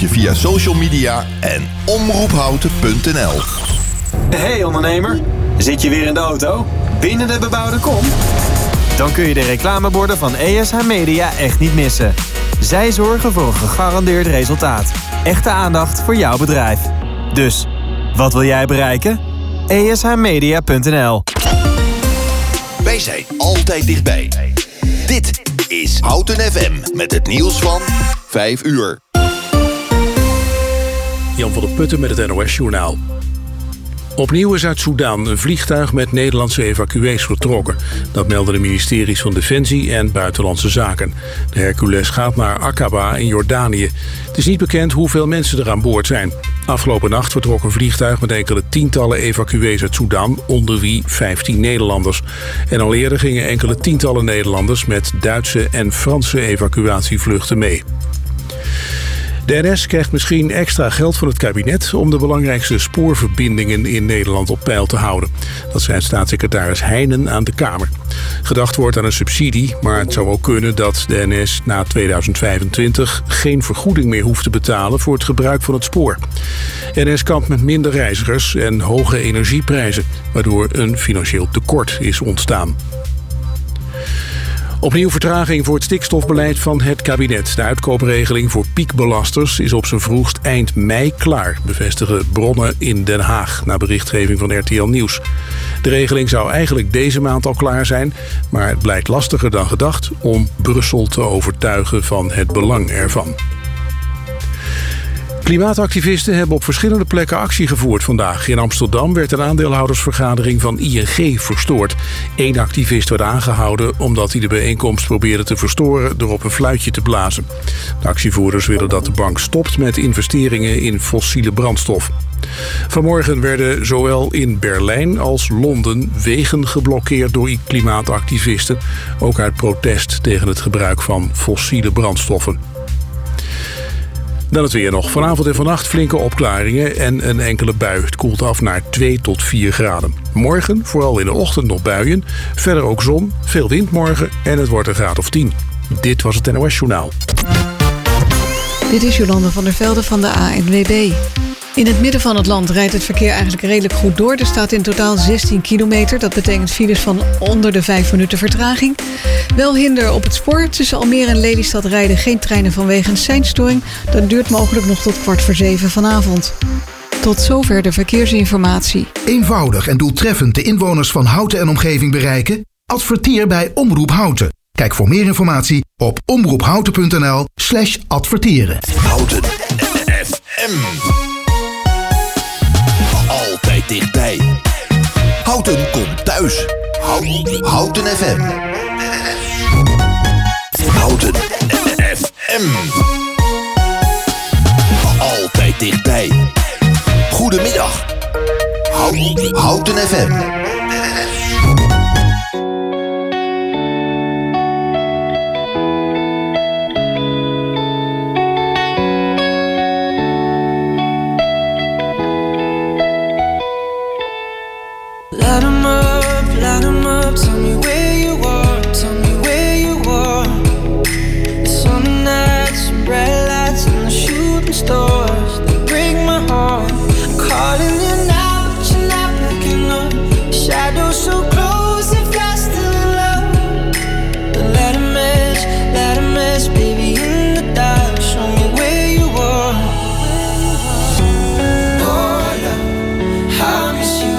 je via social media en omroephouten.nl. Hey ondernemer, zit je weer in de auto? Binnen de bebouwde kom? Dan kun je de reclameborden van ESH Media echt niet missen. Zij zorgen voor een gegarandeerd resultaat. Echte aandacht voor jouw bedrijf. Dus, wat wil jij bereiken? ESHmedia.nl Wij zijn altijd dichtbij. Dit is Houten FM met het nieuws van 5 uur. Jan van der Putten met het NOS Journaal. Opnieuw is uit Soedan een vliegtuig met Nederlandse evacuees vertrokken. Dat melden de ministeries van Defensie en Buitenlandse Zaken. De Hercules gaat naar Aqaba in Jordanië. Het is niet bekend hoeveel mensen er aan boord zijn. Afgelopen nacht vertrok een vliegtuig met enkele tientallen evacuees uit Soedan, onder wie 15 Nederlanders. En al eerder gingen enkele tientallen Nederlanders met Duitse en Franse evacuatievluchten mee. De NS krijgt misschien extra geld van het kabinet om de belangrijkste spoorverbindingen in Nederland op peil te houden. Dat zei staatssecretaris Heijnen aan de Kamer. Gedacht wordt aan een subsidie, maar het zou ook kunnen dat de NS na 2025 geen vergoeding meer hoeft te betalen voor het gebruik van het spoor. NS kampt met minder reizigers en hoge energieprijzen, waardoor een financieel tekort is ontstaan. Opnieuw vertraging voor het stikstofbeleid van het kabinet. De uitkoopregeling voor piekbelasters is op zijn vroegst eind mei klaar, bevestigen bronnen in Den Haag, na berichtgeving van RTL Nieuws. De regeling zou eigenlijk deze maand al klaar zijn, maar het blijkt lastiger dan gedacht om Brussel te overtuigen van het belang ervan. Klimaatactivisten hebben op verschillende plekken actie gevoerd vandaag. In Amsterdam werd een aandeelhoudersvergadering van ING verstoord. Eén activist werd aangehouden omdat hij de bijeenkomst probeerde te verstoren door op een fluitje te blazen. De actievoerders willen dat de bank stopt met investeringen in fossiele brandstof. Vanmorgen werden zowel in Berlijn als Londen wegen geblokkeerd door klimaatactivisten. Ook uit protest tegen het gebruik van fossiele brandstoffen. Dan het weer nog. Vanavond en vannacht flinke opklaringen en een enkele bui. Het koelt af naar 2 tot 4 graden. Morgen, vooral in de ochtend nog buien. Verder ook zon, veel wind morgen en het wordt een graad of 10. Dit was het NOS Journaal. Dit is Jolande van der Velde van de ANWB. In het midden van het land rijdt het verkeer eigenlijk redelijk goed door. Er staat in totaal 16 kilometer. Dat betekent files van onder de 5 minuten vertraging. Wel hinder op het spoor. Tussen Almere en Lelystad rijden geen treinen vanwege een seinstoring. Dat duurt mogelijk nog tot kwart voor zeven vanavond. Tot zover de verkeersinformatie. Eenvoudig en doeltreffend de inwoners van Houten en omgeving bereiken? Adverteer bij Omroep Houten. Kijk voor meer informatie op omroephouten.nl slash adverteren. Houten FM dichtbij. Houten komt thuis. Houten FM. Houten FM. Altijd dichtbij. Goedemiddag. Houten FM.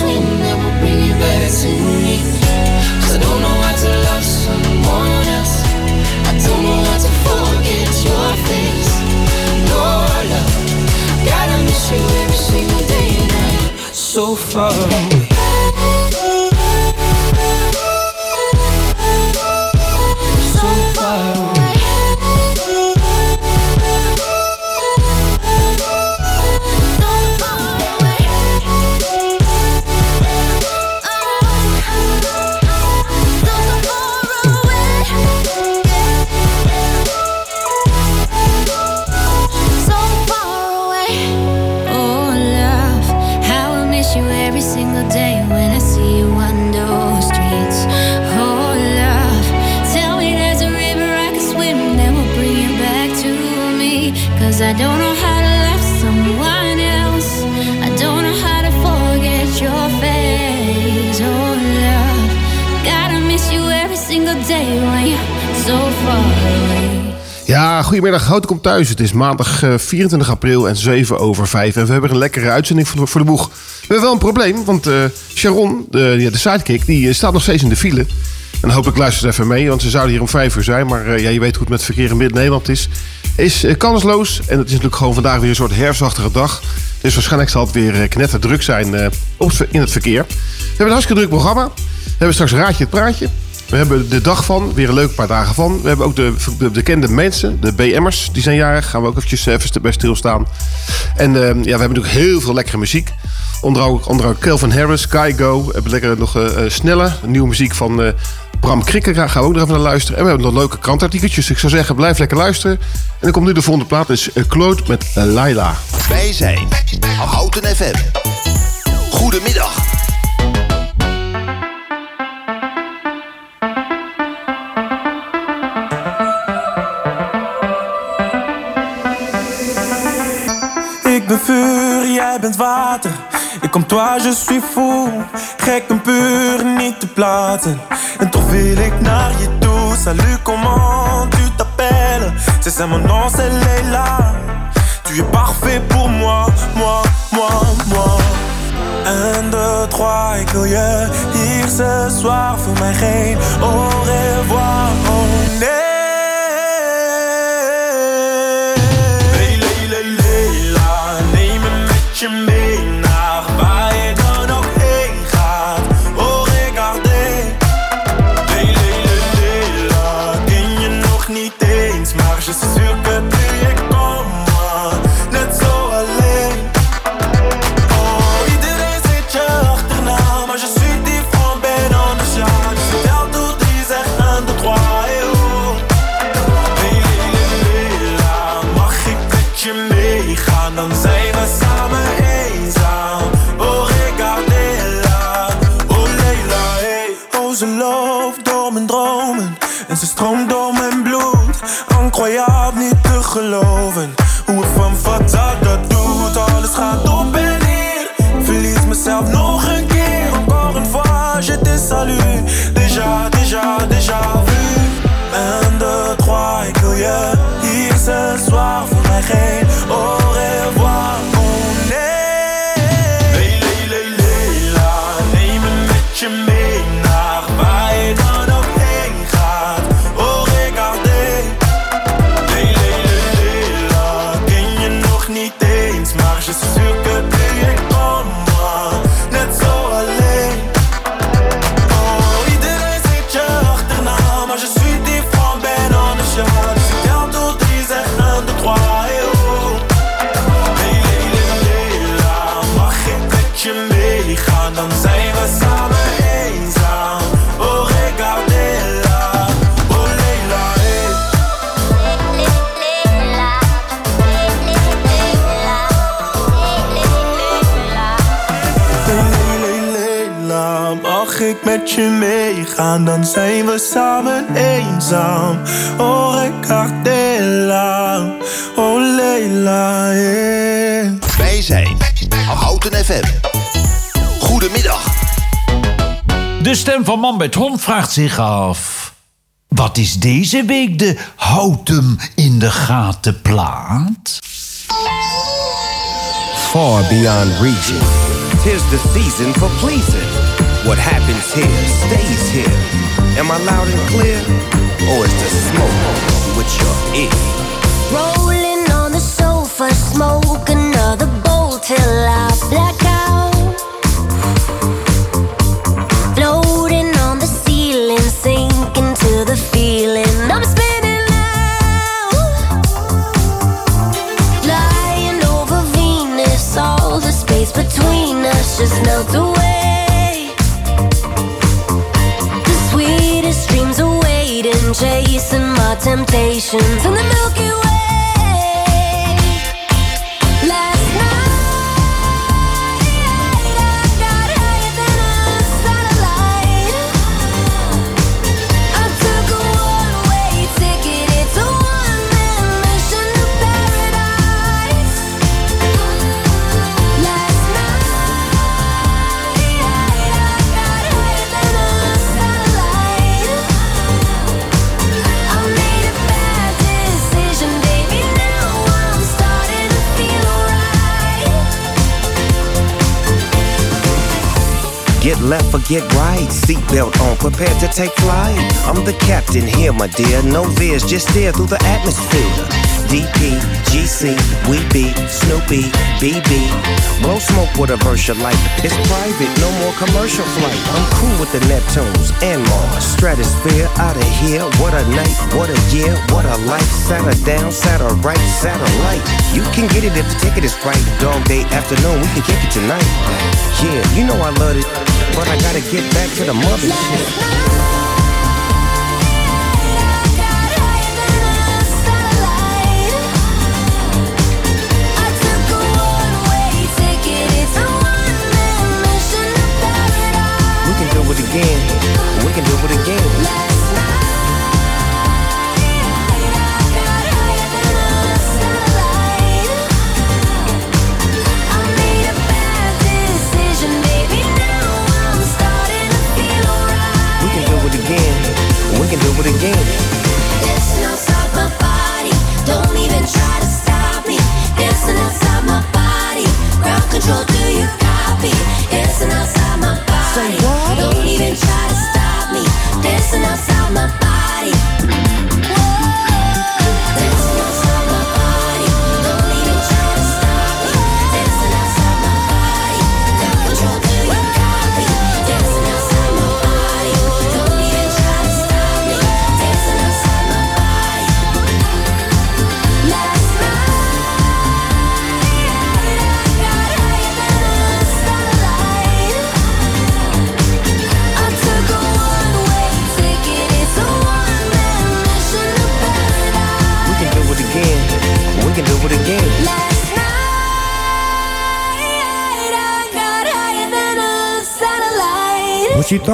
can that will bring you back to me. Cause I don't know how to love someone else. I don't know how to forget your face. No love, gotta miss you every single day and night. So far day when goedemiddag. Hout komt thuis. Het is maandag eh, 24 april en 7 over 5. En we hebben een lekkere uitzending voor de, boeg. We hebben wel een probleem, want eh, Sharon, de, de sidekick, die eh, staat nog steeds in de file. En ik luistert even mee, want ze zouden hier om 5 uur zijn. Maar eh, ja, je weet hoe het met verkeer in Midden-Nederland is. Is eh, kansloos. En het is natuurlijk gewoon vandaag weer een soort herfstachtige dag. Dus waarschijnlijk zal het weer eh, knetterdruk zijn eh, op in het verkeer. We hebben een hartstikke druk programma. We hebben straks Raadje het Praatje. We hebben de dag van, weer een leuke paar dagen van. We hebben ook de, de bekende mensen, de BM'ers, die zijn jarig. Gaan we ook eventjes eh, even bij stilstaan. En eh, ja, we hebben natuurlijk heel veel lekkere muziek. Onder Calvin Harris, Sky Go. We hebben lekker nog eh, snelle, nieuwe muziek van eh, Bram Krikker. Gaan we ook nog even naar luisteren. En we hebben nog leuke krantartikeltjes. Ik zou zeggen, blijf lekker luisteren. En dan komt nu de volgende plaat. Is Claude met Laila. Wij zijn Houten FM. Goedemiddag. Ben vuur, jij bent water. Ik kom toi, je suis fou. Gek en puur, niet te platen. En toch wil ik naar je toe. Salut, comment tu t'appelles? C'est ça mon nom, c'est Leila. Tu es parfait pour moi, moi, moi, moi. Un, deux, trois, ik wil je hier ce soir. Voor mij geen au revoir, oh nee. Goedemiddag. De stem van Man met Hond vraagt zich af... Wat is deze week de Houtem in de gaten plaat? far beyond region. Tis the season for pleasing. What happens here stays here. Am I loud and clear? Or is the smoke with your ear? Rolling on the sofa, smoke another till I black out. Floating on the ceiling, sinking to the feeling. I'm spinning now. Flying over Venus, all the space between us just melt away. The sweetest dreams are waiting, chasing my temptations in the Milky Way. Get left or get right. Seatbelt on, prepared to take flight. I'm the captain here, my dear. No veers, just steer through the atmosphere. DP, GC, we be Snoopy, BB. Blow smoke with a Versha light. It's private, no more commercial flight. I'm cool with the Neptunes and Mars. Stratosphere out of here. What a night, what a year, what a life. Sat her down, sat her right, satellite. You can get it if the ticket is right. Dog day afternoon, we can kick it tonight. Yeah, you know I love it, but I gotta get back to the mothership. We can do it again. We can do it again.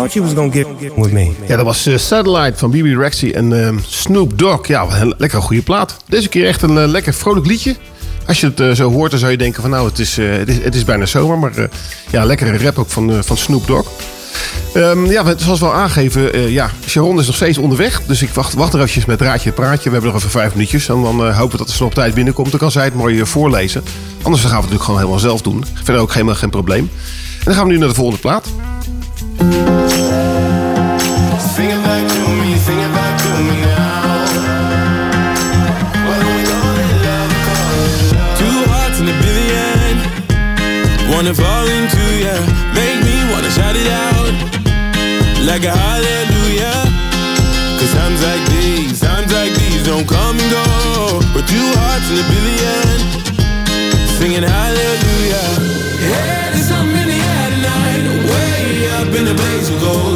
Thought you was gonna get? Ja, dat was eh, Satellite van BB Rexy en ehm, Snoop Dogg. Ja, een lekker goede plaat. Deze keer echt een eh, lekker vrolijk liedje. Als je het eh, zo hoort, dan zou je denken van nou, het is, het is, het is bijna zomer. Maar ja, lekkere rap ook van, van Snoop Dogg. Ehm, ja, zoals we al aangeven, ja, Sharon is nog steeds onderweg. Dus ik wacht, wacht er eventjes met Raadje Praatje. We hebben nog even vijf minuutjes. En dan eh, hopen we dat de snel op tijd binnenkomt. Dan kan zij het mooi voorlezen. Anders dan gaan we het natuurlijk gewoon helemaal zelf doen. Verder ook helemaal geen probleem. En dan gaan we nu naar de volgende plaat. Wanna fall into ya. Make me wanna shout it out. Like a hallelujah. Cause times like these, times like these don't come and go. But two hearts in a billion. Singing hallelujah. Yeah, there's something in the in a blaze of gold.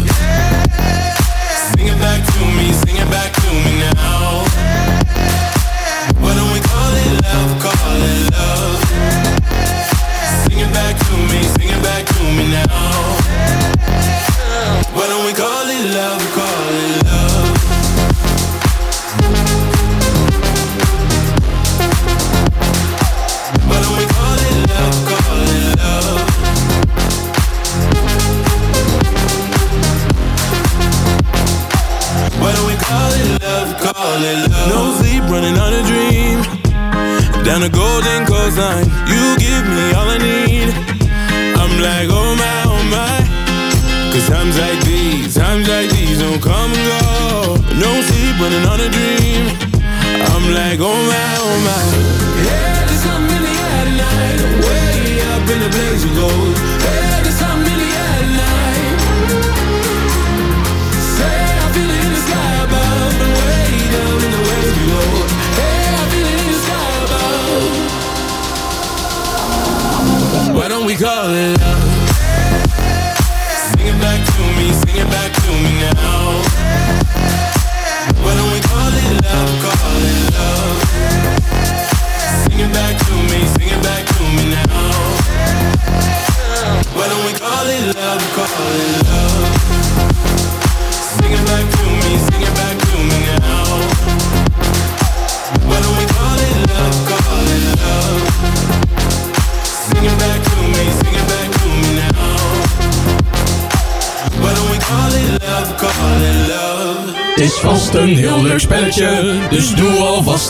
Love? No sleep, running on a dream. Down the golden coastline, you give me all I need. I'm like, oh my, oh my. Cause times like these, times like these don't come and go. No sleep, running on a dream. I'm like, oh my, oh my. Yeah,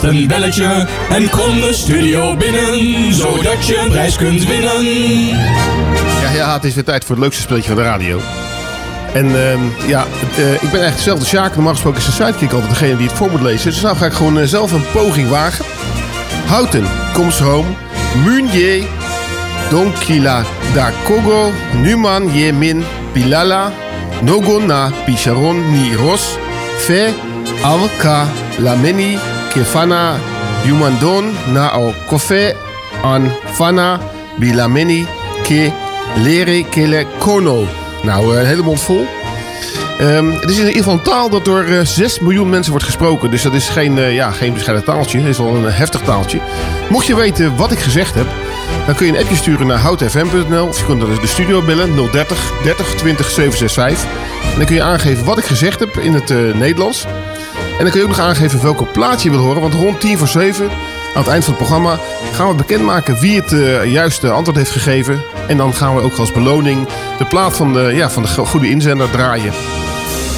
een belletje. En kom de studio binnen, zodat je een prijs kunt winnen. Ja, ja, het is weer tijd voor het leukste spelletje van de radio. En ehm, ja, eh, ik ben eigenlijk dezelfde Sjaak. Normaal gesproken is de sidekick altijd degene die het voor moet lezen. Dus nou ga ik gewoon eh, zelf een poging wagen. Houten, comes home. Munje, Donkila da Kogo, Numan ye min Pilala, Nogon na Picharon ni Ros, Fe Alka Lameni Kefana Yumandon na al Kofe an Fana Bilameni Ke Lere Kele Kono. Nou, eh, een hele mond vol. Ehm, het is in ieder geval een taal dat door eh, 6 miljoen mensen wordt gesproken. Dus dat is geen, eh, ja, geen bescheiden taaltje. Het is wel een heftig taaltje. Mocht je weten wat ik gezegd heb, dan kun je een appje sturen naar houtfm.nl. Of je kunt dus de studio bellen 030 30 20 765. En dan kun je aangeven wat ik gezegd heb in het Nederlands. En dan kun je ook nog aangeven welke plaat je wil horen. Want rond 10 voor 7, aan het eind van het programma, gaan we bekendmaken wie het eh, juiste antwoord heeft gegeven. En dan gaan we ook als beloning de plaat van de, ja, van de go- goede inzender draaien.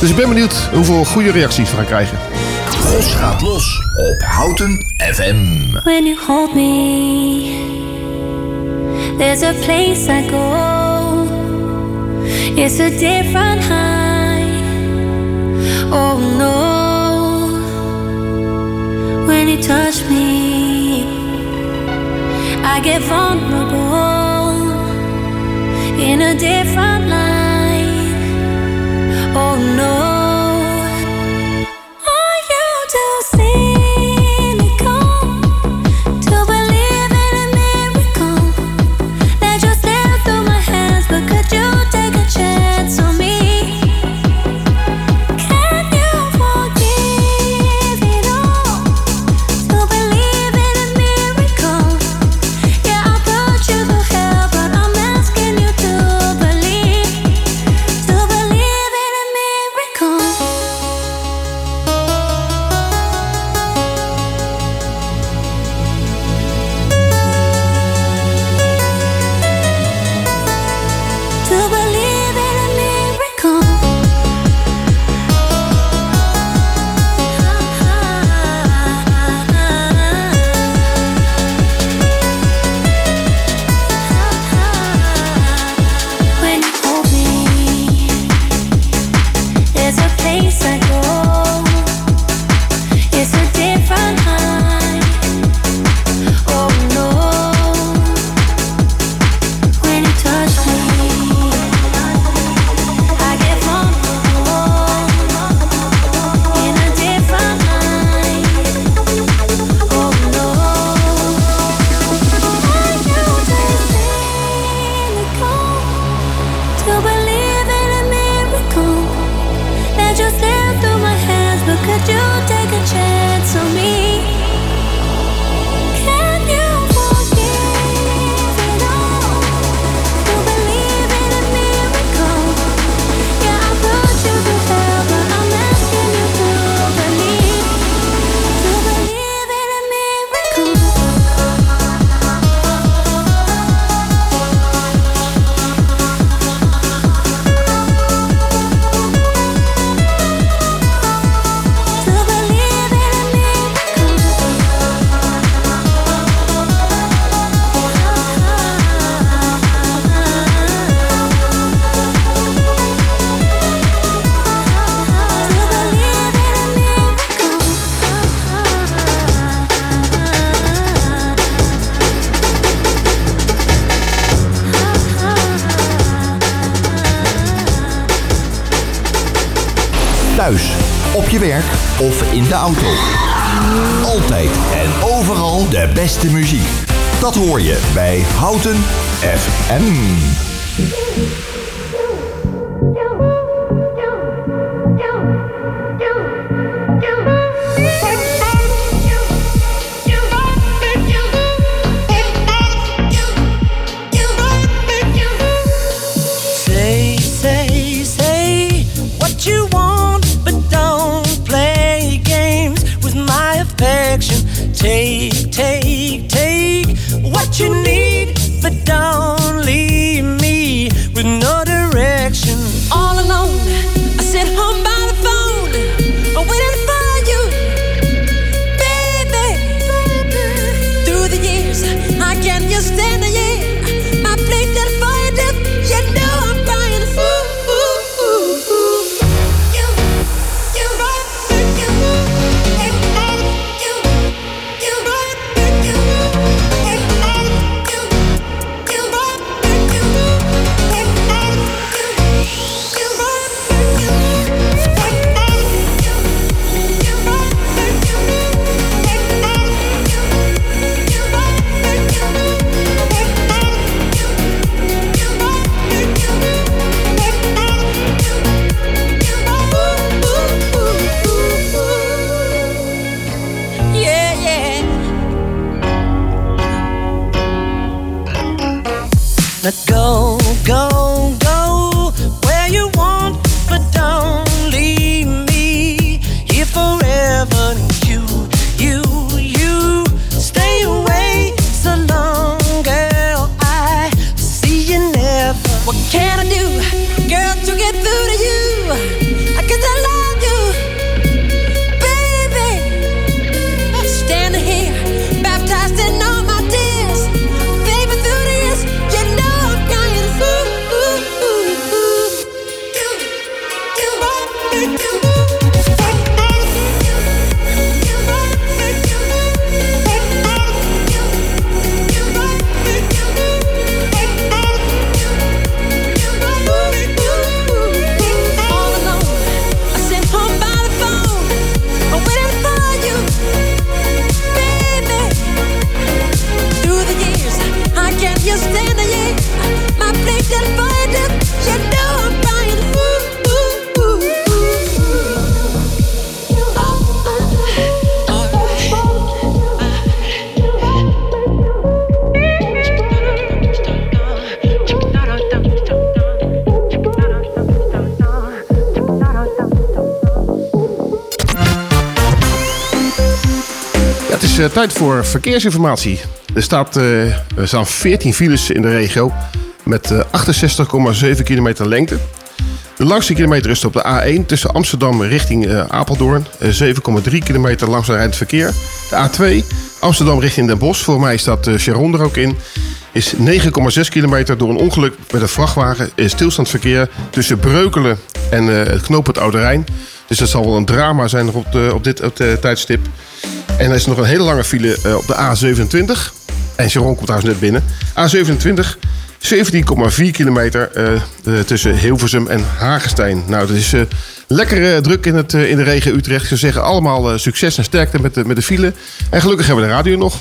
Dus ik ben benieuwd hoeveel goede reacties we gaan krijgen. Gos gaat los op Houten FM. When you hold me, there's a place I go. It's a different high. Oh no. When you touch me, I get vulnerable in a different light. Houten FM. Eh, tijd voor verkeersinformatie. Er, eh, staan 14 files in de regio met eh, 68,7 kilometer lengte. De langste kilometer is op de A1 tussen Amsterdam richting eh, Apeldoorn. Eh, 7,3 kilometer langzaam rijdend verkeer. De A2 Amsterdam richting Den Bosch. Voor mij staat Sharon er ook in. Is 9,6 kilometer door een ongeluk met een vrachtwagen. Is stilstandverkeer tussen Breukelen en eh, het knooppunt Oude. Dus dat zal wel een drama zijn op, op dit op tijdstip. En er is nog een hele lange file eh, op de A27. En Sharon komt trouwens net binnen. A27, 17,4 kilometer eh, eh, tussen Hilversum en Hagestein. Nou, dat is eh, lekker druk in, het, in de regen Utrecht. Ze zeggen allemaal succes en sterkte met de, met de file. En gelukkig hebben we de radio nog.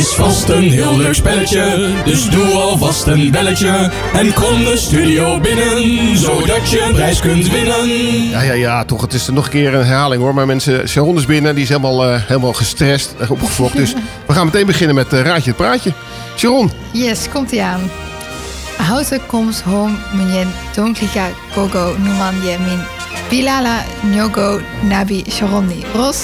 Is vast een heel leuk spelletje, dus doe alvast een belletje. En kom de studio binnen, zodat je een prijs kunt winnen. Ja, ja, ja, toch. Het is nog een keer een herhaling hoor. Maar mensen, Sharon is binnen. Die is helemaal, eh, helemaal gestrest en opgefokt. Dus we gaan meteen beginnen met eh, Raadje het Praatje. Sharon, Yes, komt ie aan. Houten comes home menyen donklika gogo numan je min bilala nyogo nabi sharoni ros.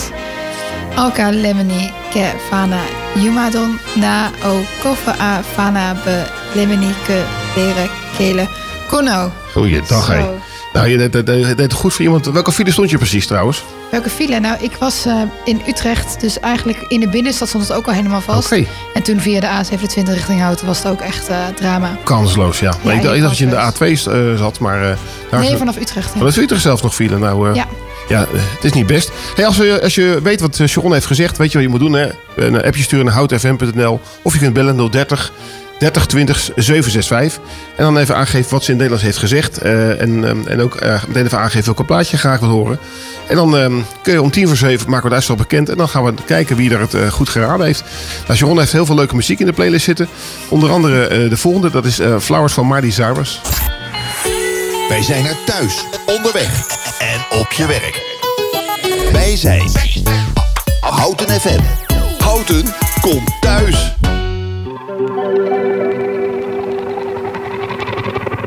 Alka lemoni ke fana yumadon na o kofa a fana be lemoni ke leren kele kono. goeiedag hé. Nou, je deed, deed, deed het goed voor iemand. Welke file stond je precies trouwens? Welke file? Nou, ik was eh, in Utrecht, dus eigenlijk in de binnenstad stond het ook al helemaal vast. En toen via de A27 richting Houten was het ook echt eh, drama. Kansloos, ja. Maar Ja, ik, dacht- dat je in de kansloos. A2 eh, zat, maar... daar Nee, vanaf Utrecht. ja. Dat Utrecht zelf nog file. Nou, Ja. ja, het is niet best. Hey, als, we, als je weet wat Sharon heeft gezegd, weet je wat je moet doen. Hè? Een appje sturen naar houtfm.nl of je kunt bellen 030 30 20 765. En dan even aangeven wat ze in Nederlands heeft gezegd. eh, en, ehm, en ook eh, meteen even aangeven welke plaatje je graag wil horen. En dan ehm, kun je om tien voor zeven maken we de uitslag bekend. En dan gaan we kijken wie er het eh, goed geraden heeft. Nou, Sharon heeft heel veel leuke muziek in de playlist zitten. Onder andere de volgende, dat is Flowers van Marty Cyrus. Wij zijn er thuis, onderweg en op je werk. Wij zijn Houten FM. Houten komt thuis.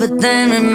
everything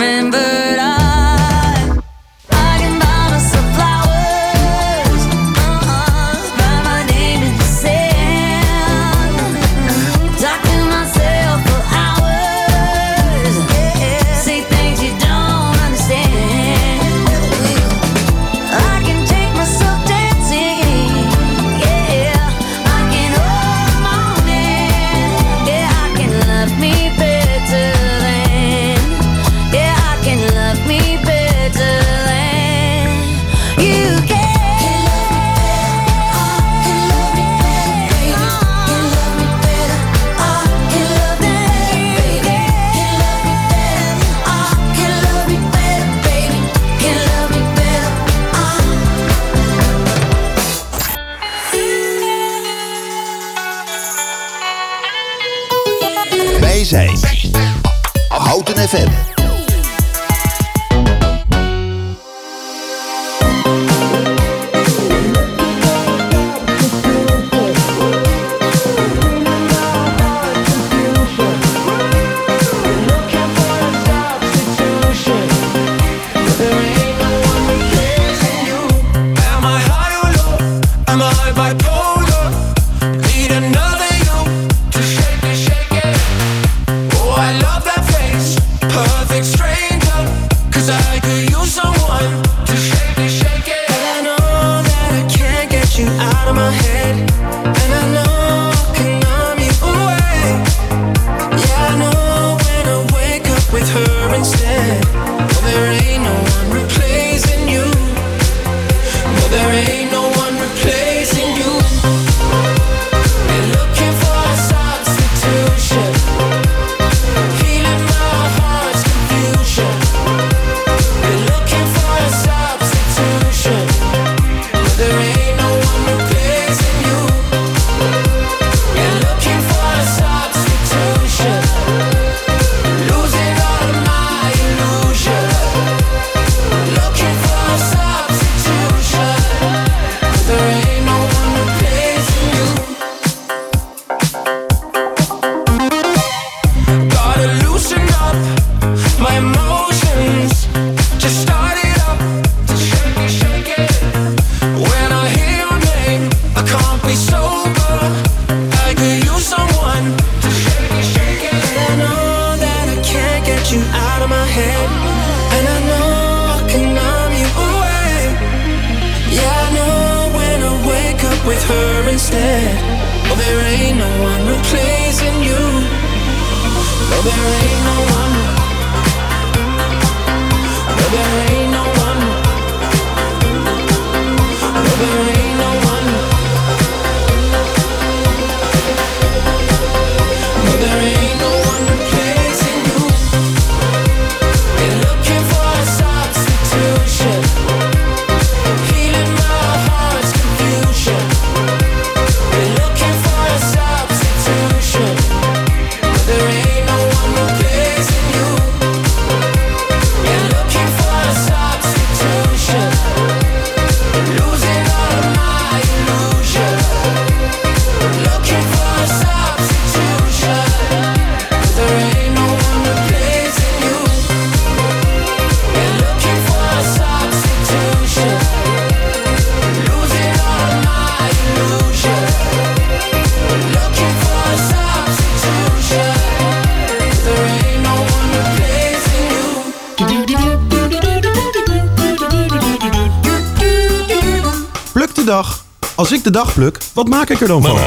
Als ik de dag pluk, wat maak ik er dan van?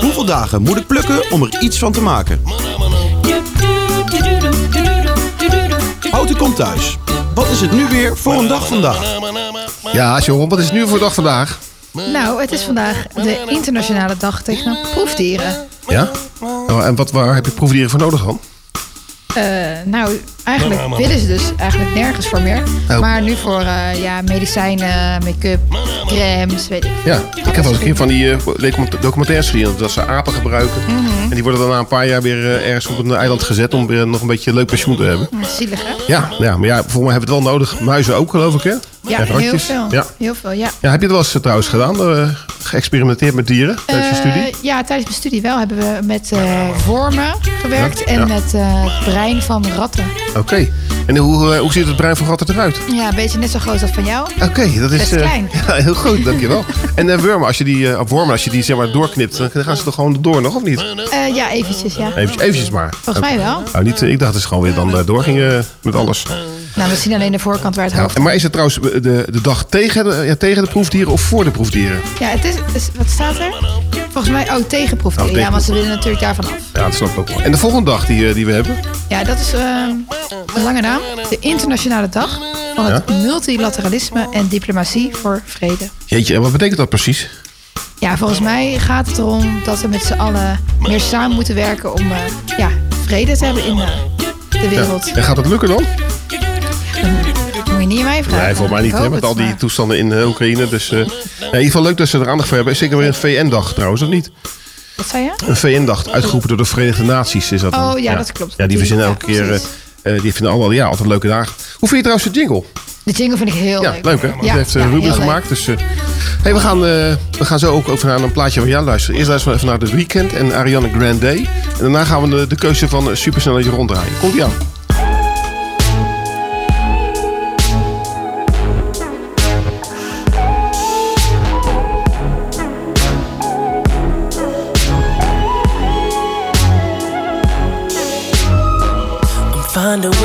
Hoeveel dagen moet ik plukken om er iets van te maken? Auto komt thuis. Wat is het nu weer voor een dag vandaag? Ja, Sharon, wat is het nu voor dag vandaag? Nou, het is vandaag de internationale dag tegen proefdieren. Ja? Oh, en wat, waar heb je proefdieren voor nodig dan? Eh, nou, eigenlijk willen ze dus eigenlijk nergens voor meer. Oh. Maar nu voor eh, ja, medicijnen, make-up, crèmes, weet ik. Ja, ik heb wel eens een keer van die eh, document- documentaires gezien dat ze apen gebruiken. Mhm. En die worden dan na een paar jaar weer ergens op een eiland gezet om weer nog een beetje leuk pensioen te hebben. Zielig, hè? Ja, ja maar ja, volgens mij hebben we het wel nodig. Muizen ook, geloof ik, hè? Ja, heel veel. Ja. Heel veel, ja. ja, heb je het wel eens eh, trouwens gedaan? eh, geëxperimenteerd met dieren tijdens je Eh, studie? ja, tijdens mijn studie wel hebben we met vormen gewerkt Ja, en met het brein van ratten. Oké. En hoe, hoe ziet het brein van ratten eruit? Ja, een beetje net zo groot als van jou. Oké, dat is Best klein. ja, heel goed, dankjewel. en wormen, als je die, wormen, als je die zeg maar doorknipt, dan gaan ze toch gewoon door nog, of niet? Ja, eventjes, ja. Eventjes, eventjes maar. Volgens mij wel. Nou, niet, ik dacht dat ze gewoon weer dan doorgingen met alles. Nou, we zien alleen de voorkant waar het hoofd... maar is het trouwens de, de dag tegen de, ja, tegen de proefdieren of voor de proefdieren? Ja, het is, is- Wat staat er? Volgens mij, oh, tegen proefdieren. Oh, ja, want ze willen natuurlijk daarvan af. Ja, dat snap ik ook wel. En de volgende dag die, eh, die we hebben? Ja, dat is eh, een lange naam. De internationale dag van het multilateralisme en diplomatie voor vrede. Jeetje, en wat betekent dat precies? Ja, volgens mij gaat het erom dat we met z'n allen meer samen moeten werken om eh, ja, vrede te hebben in eh, de wereld. Ja. En gaat het lukken dan? Niet. Nee, volgens mij niet. Hè, met al die maar- toestanden in eh, Oekraïne. Dus eh, ja, in ieder geval leuk dat ze er aandacht voor hebben. Is zeker weer een VN-dag trouwens, of niet? Wat zei je? Een VN-dag, uitgeroepen door de Verenigde Naties is dat dan. Oh, ja, dat klopt. Ja, die verzinnen elke keer... eh, die vinden allemaal ja, altijd leuke dagen. Hoe vind je trouwens de jingle? De jingle vind ik heel Ja, leuk. leuk hè? Ja, hij heeft Ruben leuk. gemaakt. Dus, hey, we, gaan, we gaan zo ook over naar een plaatje van jou luisteren. Eerst luisteren we even naar The Weeknd en Ariana Grande. En daarna gaan we de, de keuze van Supersnelletje ronddraaien. Komt ie aan.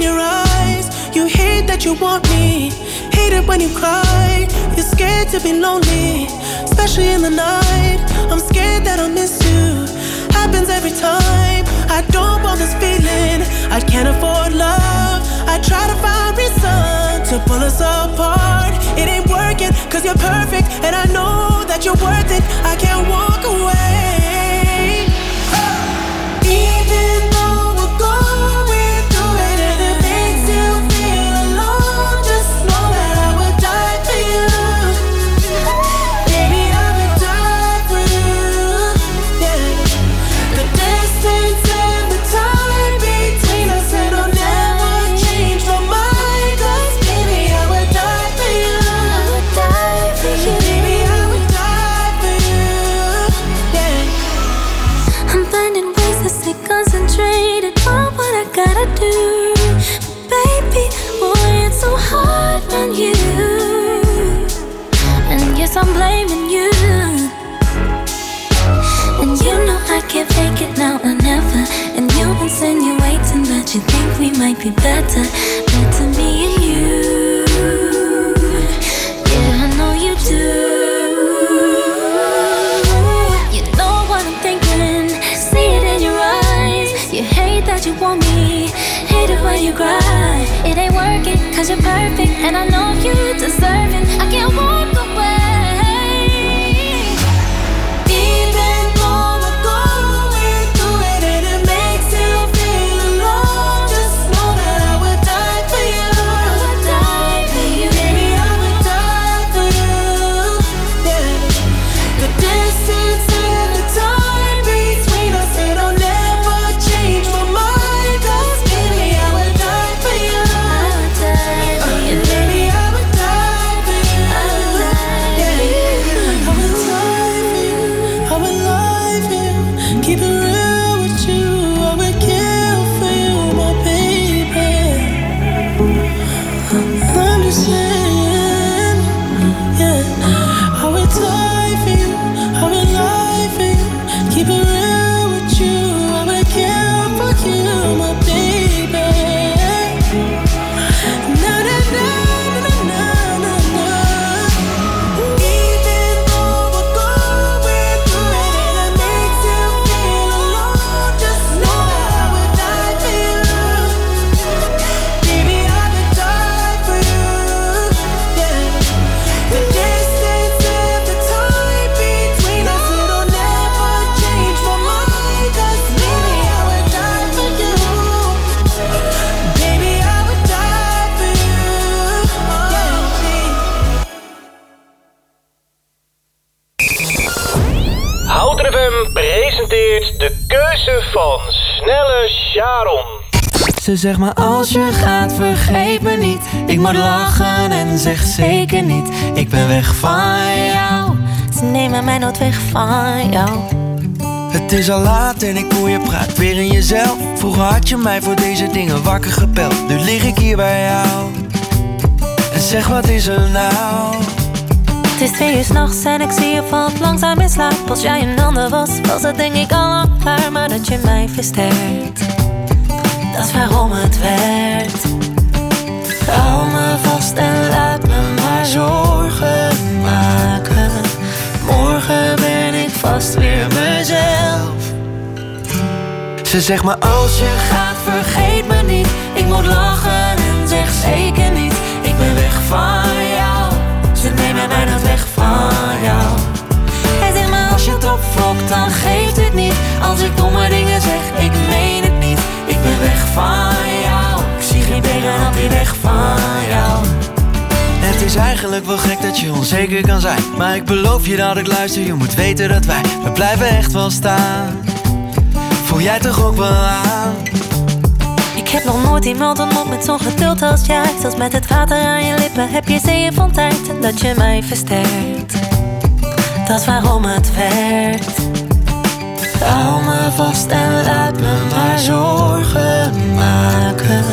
In your eyes. You hate that you want me. Hate it when you cry. You're scared to be lonely, especially in the night. I'm scared that I'll miss you. Happens every time. I don't want this feeling. I can't afford love. I try to find reason to pull us apart. You're perfect. And I know you deserve Ze zegt maar als je gaat vergeet me niet. Ik moet lachen en zeg zeker niet. Ik ben weg van jou. Ze nemen mij nooit weg van jou. Het is al laat en ik hoor je praat weer in jezelf. Vroeger had je mij voor deze dingen wakker gepeld Nu lig ik hier bij jou. En zeg wat is er nou? Het is twee uur s'nachts en ik zie je valt langzaam in slaap. Als jij een ander was, was het denk ik al lang klaar. Maar dat je mij versterkt, dat waarom het werkt. Hou me vast en laat me maar zorgen maken. Morgen ben ik vast weer mezelf. Ze zegt maar als je gaat vergeet me niet Ik moet lachen en zeg zeker niet Ik ben weg van jou Ze nemen mij nooit eigenlijk wel gek dat je onzeker kan zijn Maar ik beloof je dat ik luister Je moet weten dat wij, we blijven echt wel staan Voel jij toch ook wel aan? Ik heb nog nooit iemand ontmoet met zo'n geduld als jij. Zelfs met het water aan je lippen heb je zeeën van tijd. En dat je mij versterkt. Dat waarom het werkt. Hou me vast en laat me maar zorgen maken.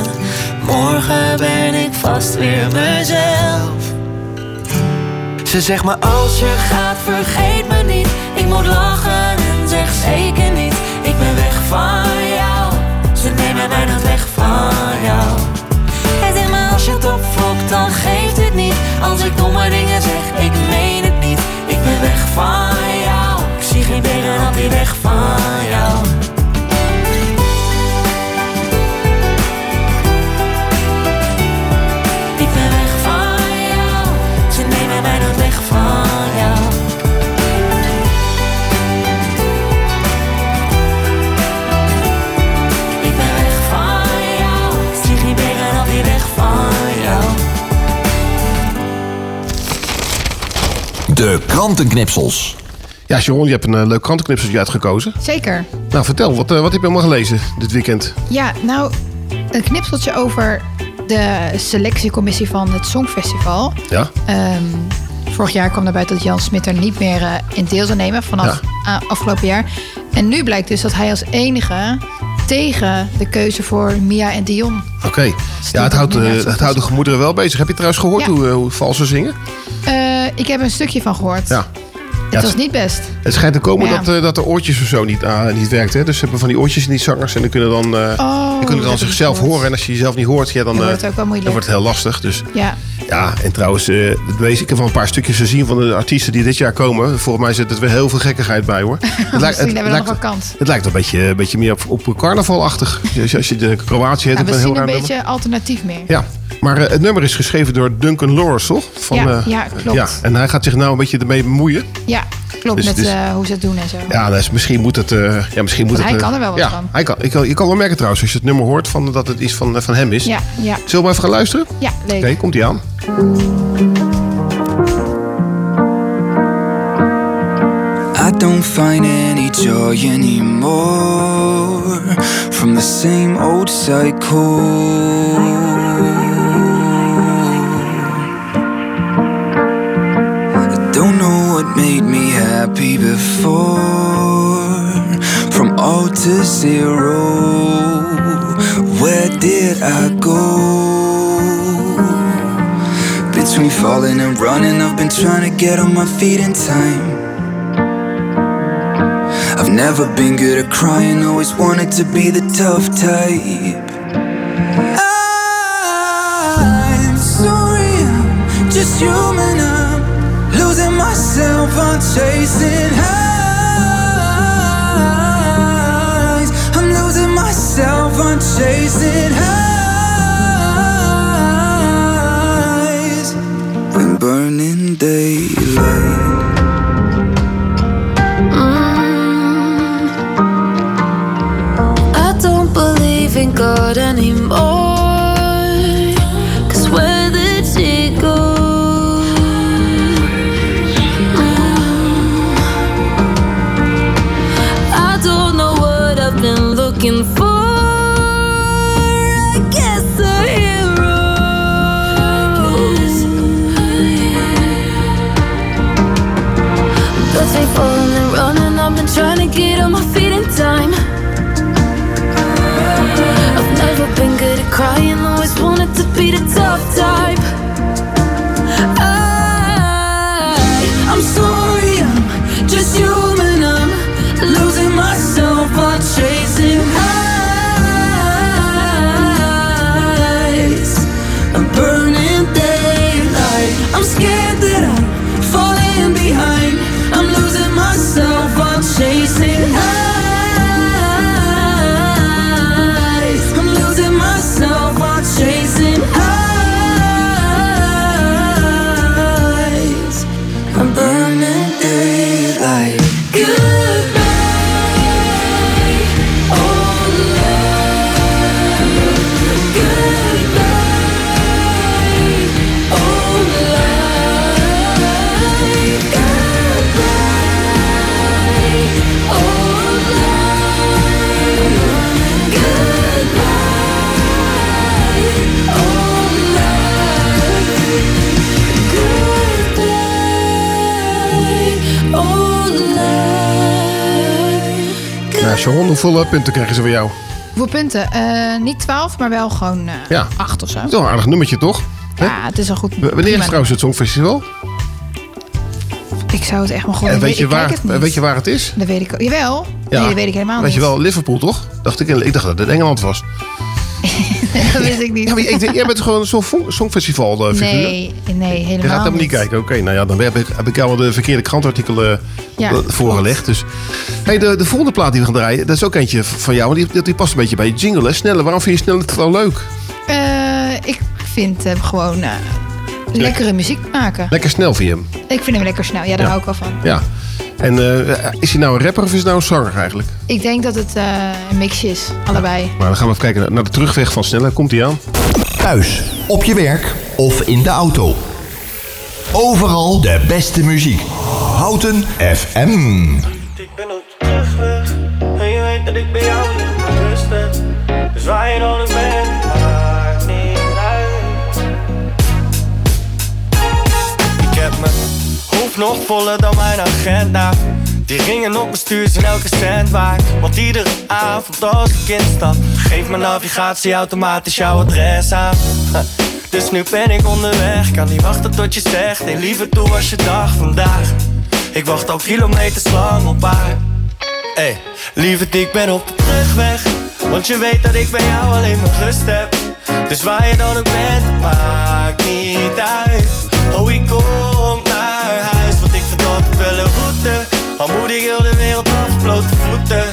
Morgen ben ik vast weer mezelf. Ze zegt me als je gaat vergeet me niet. Ik moet lachen en zeg zeker niet. Ik ben weg van jou. Ze nemen mij nooit weg van jou. Hij zegt me als je het opfokt dan geeft het niet. Als ik domme dingen zeg ik meen het niet. Ik ben weg van jou. Ik zie geen benen op die weg van jou De krantenknipsels. Ja, Sharon, je hebt een eh, leuk krantenknipseltje uitgekozen. Zeker. Nou, vertel, wat, eh, wat heb je allemaal gelezen dit weekend? Ja, nou, een knipseltje over de selectiecommissie van het Songfestival. Ja? Ehm, vorig jaar kwam naar buiten dat Jan Smit er niet meer eh, in deel zou nemen vanaf afgelopen jaar. En nu blijkt dus dat hij als enige tegen de keuze voor Mia en Dion. Oké. Ja, het houdt, eh, het houdt de gemoederen wel bezig. Heb je trouwens gehoord Ja. hoe, eh, hoe vals ze zingen? Eh, ik heb een stukje van gehoord. Ja. Het was niet best. Het schijnt te komen Ja. dat, eh, dat de oortjes of zo niet, ah, niet werkt. Hè? Dus ze hebben van die oortjes in die zangers. En die kunnen dan, eh, Oh, die kunnen dan zichzelf horen. En als je jezelf niet hoort, ja, dan, Dan wordt het ook wel moeilijk. dan wordt het heel lastig. Dus Ja. ja, en trouwens, het wees, ik heb wel een paar stukjes gezien van de artiesten die dit jaar komen. Volgens mij zit er weer heel veel gekkigheid bij hoor. Het Misschien hebben we nog wel kans. het lijkt een beetje, een beetje meer op, op carnavalachtig. Dus als je de Kroatië hebt, het we heel zien een beetje alternatief meer. Ja, maar eh, het nummer is geschreven door Duncan Lawrence, toch? Ja, eh, ja, klopt. Ja, en hij gaat zich nou een beetje ermee bemoeien. Ja, klopt. Dus- met dus- eh, hoe ze het doen en zo. Ja, dus misschien moet het. eh, ja, misschien moet Want het, hij kan er wel wat ja, van. Hij kan, ik kan, je kan wel merken trouwens, als je het nummer hoort, van, dat het iets van, van hem is. Ja, ja. Zullen we even gaan luisteren? Ja, leuk. Oké, komt hij aan. I don't find any joy anymore from the same old cycle. Made me happy before from all to zero. Where did I go? Between falling and running, I've been trying to get on my feet in time. I've never been good at crying, always wanted to be the tough type. I'm sorry, I'm just human. I'm chasing highs. I'm losing myself, I'm chasing highs. When burning daylight. Mm. I don't believe in God anymore. Ja, hoeveel eh, punten krijgen ze van jou? Hoeveel punten? Eh, niet 12, maar wel gewoon eh Ja. 8 of zo. Dat is wel een aardig nummertje, toch? Ja, het is al goed. W- Wanneer is trouwens het Songfestival? Ik zou het echt maar gewoon En weet je, waar, het weet je waar het is? Dat weet ik ook. Jawel. Nee, dat weet ik helemaal Weet niet. je wel, Liverpool toch? Dacht ik, ik dacht dat het Engeland was. dat wist ik niet. Ja, maar ik- jij bent gewoon zo'n fo- songfestival eh, figuur. nee, nee, helemaal Je gaat helemaal niet niet. kijken. Oké, nou ja, dan heb ik, heb ik al de verkeerde krantartikelen Ja, eh, voorgelegd. Dus. Hey, de, de volgende plaat die we gaan draaien, dat is ook eentje van jou. want Die, die past een beetje bij je jingle. Hè? Sneller, waarom vind je sneller wel leuk? Eh, ik vind hem gewoon eh, lekkere muziek maken. Lekker snel vind je hem. Ik vind hem lekker snel. Ja, daar Ja. hou ik wel van. Ja. En eh, is hij nou een rapper of is hij nou een zanger eigenlijk? Ik denk dat het eh, een mixje is. Allebei. Maar dan gaan we even kijken naar de terugweg van Sneller. Komt hij aan? Thuis, op je werk of in de auto. Overal de beste muziek. Houten FM. Ik ben op de terugweg En je weet dat ik bij jou in mijn rust ben Dus waar je dan nog voller dan mijn agenda Die ringen op mijn stuur zijn elke cent waard Want iedere avond als ik instap Geeft mijn navigatie automatisch jouw adres aan Dus nu ben ik onderweg Kan niet wachten tot je zegt Nee, liever toe als je dag vandaag ik wacht al kilometers lang op haar. Hey, lieverd, ik ben op de terugweg. Want je weet dat ik bij jou alleen maar rust heb. Dus waar je dan ook bent, maakt niet uit. Oh, ik kom wel een route. Heel de wereld af, blote voeten.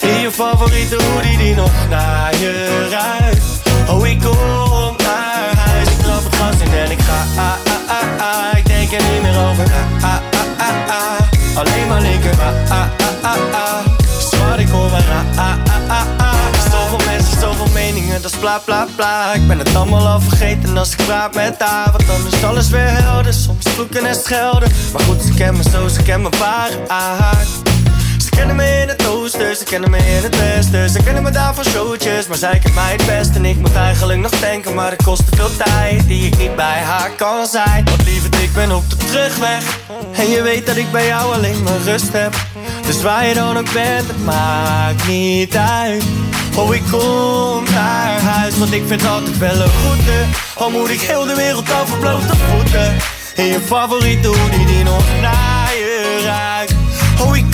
In je favoriete hoodie die nog naar je ruikt. Oh, ik kom naar huis, ik trap het gas in en ik ga. Ah, ah, ah, ah. Ik denk er niet meer over is bla bla bla. Ik ben het allemaal al vergeten als ik praat met haar. Want dan is alles weer helder. Soms vloeken en schelden. Maar goed, ze kennen me zo, ze kennen me ware aard. Ze kennen me in het oosten, ze kennen me in het westen Ze kennen me daar van showtjes, maar zij kent mij het best En ik moet eigenlijk nog denken, maar het kost te veel tijd Die ik niet bij haar kan zijn Want lieverd, ik ben op de terugweg En je weet dat ik bij jou alleen maar rust heb Dus waar je dan ook bent, het maakt niet uit Oh, ik kom naar huis, want ik vind altijd wel een goede. Al moet ik heel de wereld over blote voeten. In je favoriete hoodie die nog naar je ruikt. Oh, ik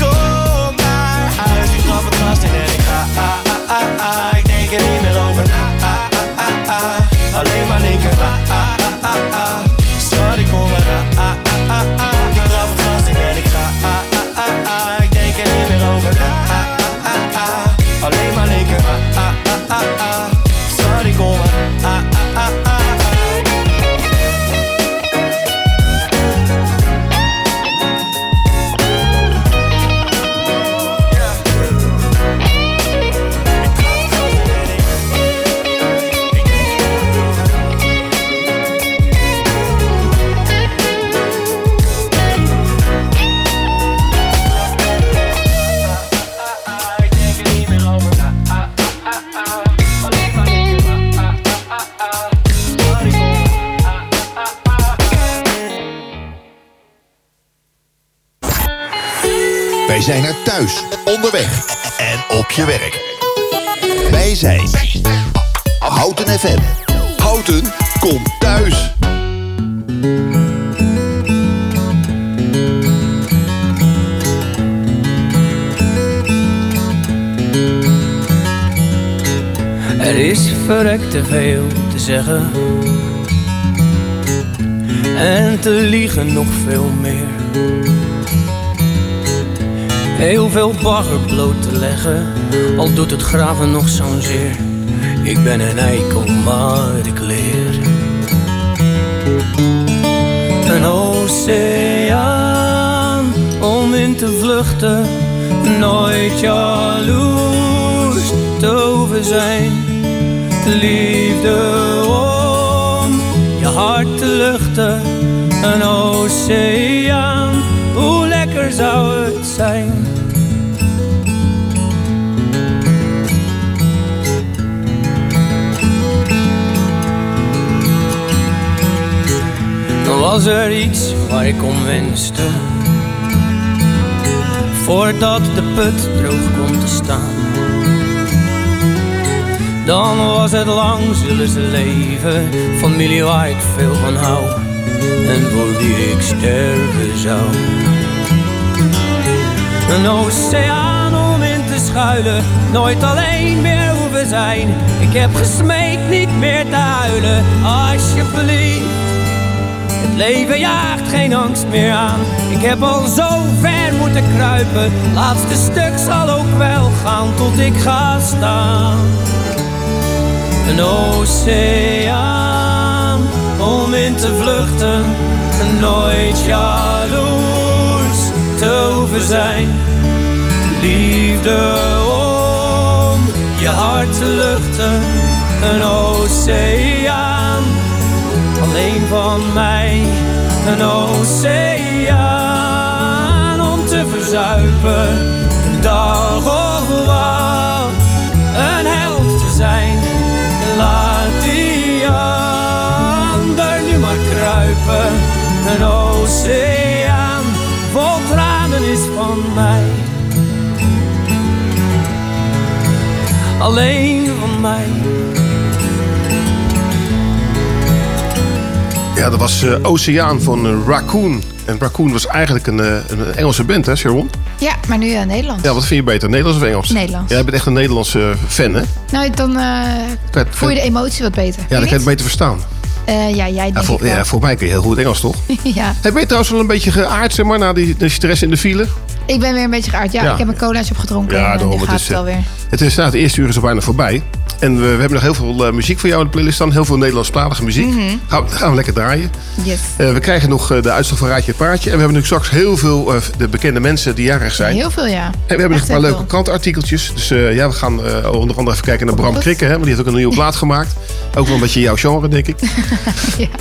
zijn er thuis, onderweg en op je werk. Wij zijn Houten FM. Houten komt thuis. Er is verrekt te veel te zeggen. En te liegen nog veel meer. Heel veel bagger bloot te leggen, al doet het graven nog zo'n zeer. Ik ben een eikel, maar ik leer. Een oceaan om in te vluchten, nooit jaloers te over zijn. Liefde om je hart te luchten, een oceaan, hoe lekker zou het zijn. Was er iets waar ik om wenste. voordat de put droog komt te staan. Dan was het lang zullen ze leven, familie waar ik veel van hou en voor wie ik sterven zou. Een oceaan om in te schuilen, nooit alleen meer hoeven zijn. Ik heb gesmeekt niet meer te huilen, alsjeblieft. Leven jaagt geen angst meer aan. Ik heb al zo ver moeten kruipen. Laatste stuk zal ook wel gaan tot ik ga staan. Een oceaan om in te vluchten. En nooit jaloers te hoeven zijn. Liefde om je hart te luchten. Een oceaan alleen van mij. Een oceaan om te verzuipen. Dag of een held te zijn. Laat die ander nu maar kruipen. Een oceaan vol tranen is van mij. Alleen van mij. Ja, dat was eh, Oceaan van eh, Raccoon. En Raccoon was eigenlijk een, eh, een Engelse band, hè, Sharon? Ja, maar nu ja, Nederlands. Ja, wat vind je beter, Nederlands of Engels? Nederlands. Jij bent echt een Nederlandse fan, hè? Nou, dan voel je de emotie wat beter. Ja, dan kan je het beter verstaan. Ja, jij Ja, voor, ja, voor mij kun je heel goed Engels, toch? ja. Hey, ben je trouwens wel een beetje geaard, zeg maar, na die, de stress in de file? Ik ben weer een beetje geaard. Ja, Ja. ik heb mijn cola's opgedronken Ja, en daarom, het is, het wel eh, weer. Het is, nou, het eerste uur is al bijna voorbij. En we, we hebben nog heel veel eh, muziek voor jou in de playlist staan. Heel veel Nederlandstalige muziek. Mhm. gaan, we- gaan we lekker draaien. Yes. Eh, we krijgen nog eh, de uitslag van Raadje het Paardje. En we hebben nu straks heel veel de bekende mensen die jarig zijn. Heel veel, ja. En we hebben nog een paar leuke veel. krantenartikeltjes. Dus ja, we gaan onder andere even kijken naar Bram Goed. Krikke. Hè, want die heeft ook een nieuwe plaat gemaakt. Ook wel een beetje jouw genre, denk ik.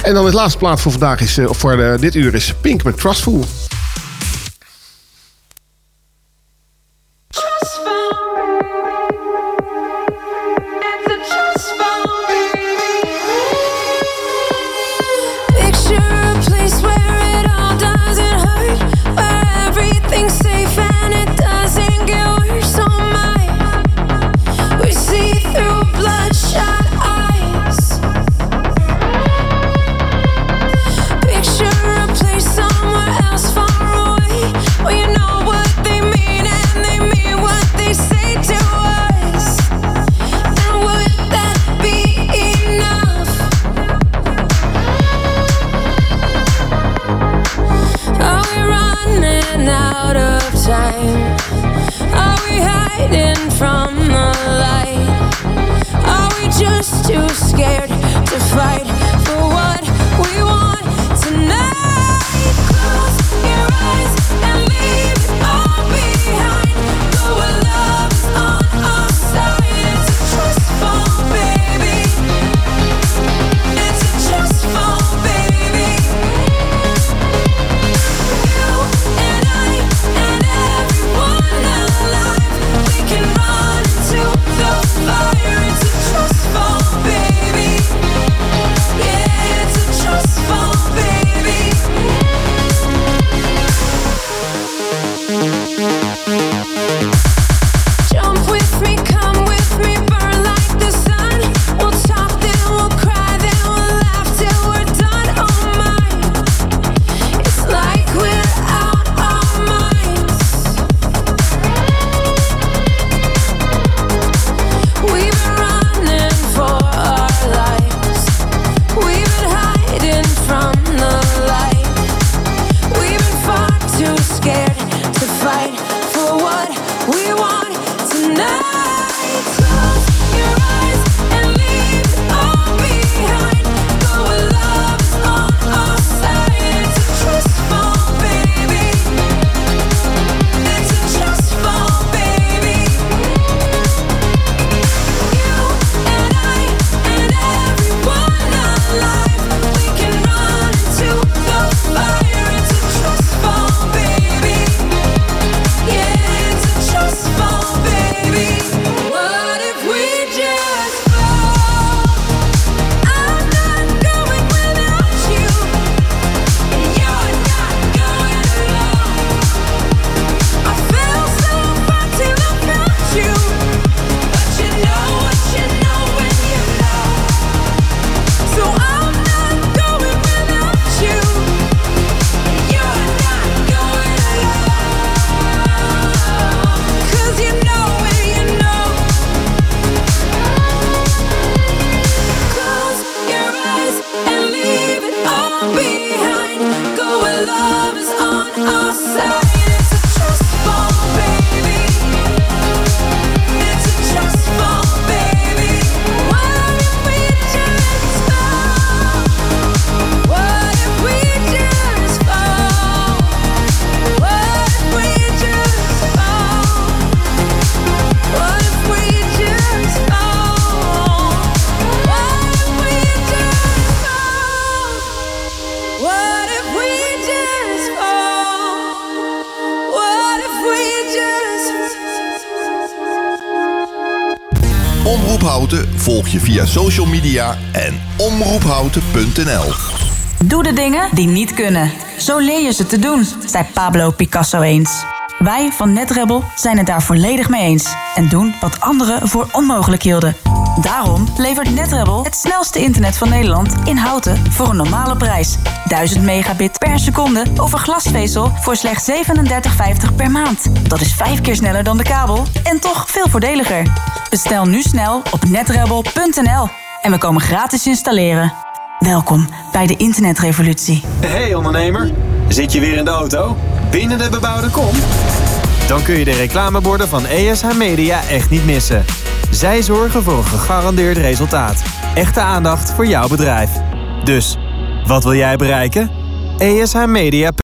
En dan het laatste plaat voor vandaag is, of voor dit uur is Pink met Trustful. Je via social media en omroephouten.nl. Doe de dingen die niet kunnen. Zo leer je ze te doen, zei Pablo Picasso eens. Wij van NetRebel zijn het daar volledig mee eens. En doen wat anderen voor onmogelijk hielden. Daarom levert NetRebel het snelste internet van Nederland in houten voor een normale prijs. 1000 megabit per seconde over glasvezel voor slechts 37,50 per maand. Dat is vijf keer sneller dan de kabel en toch veel voordeliger. Bestel nu snel op netrebel.nl en we komen gratis installeren. Welkom bij de internetrevolutie. Hey ondernemer, zit je weer in de auto? Binnen de bebouwde kom? Dan kun je de reclameborden van ESH Media echt niet missen. Zij zorgen voor een gegarandeerd resultaat. Echte aandacht voor jouw bedrijf. Dus, wat wil jij bereiken? ESH Media.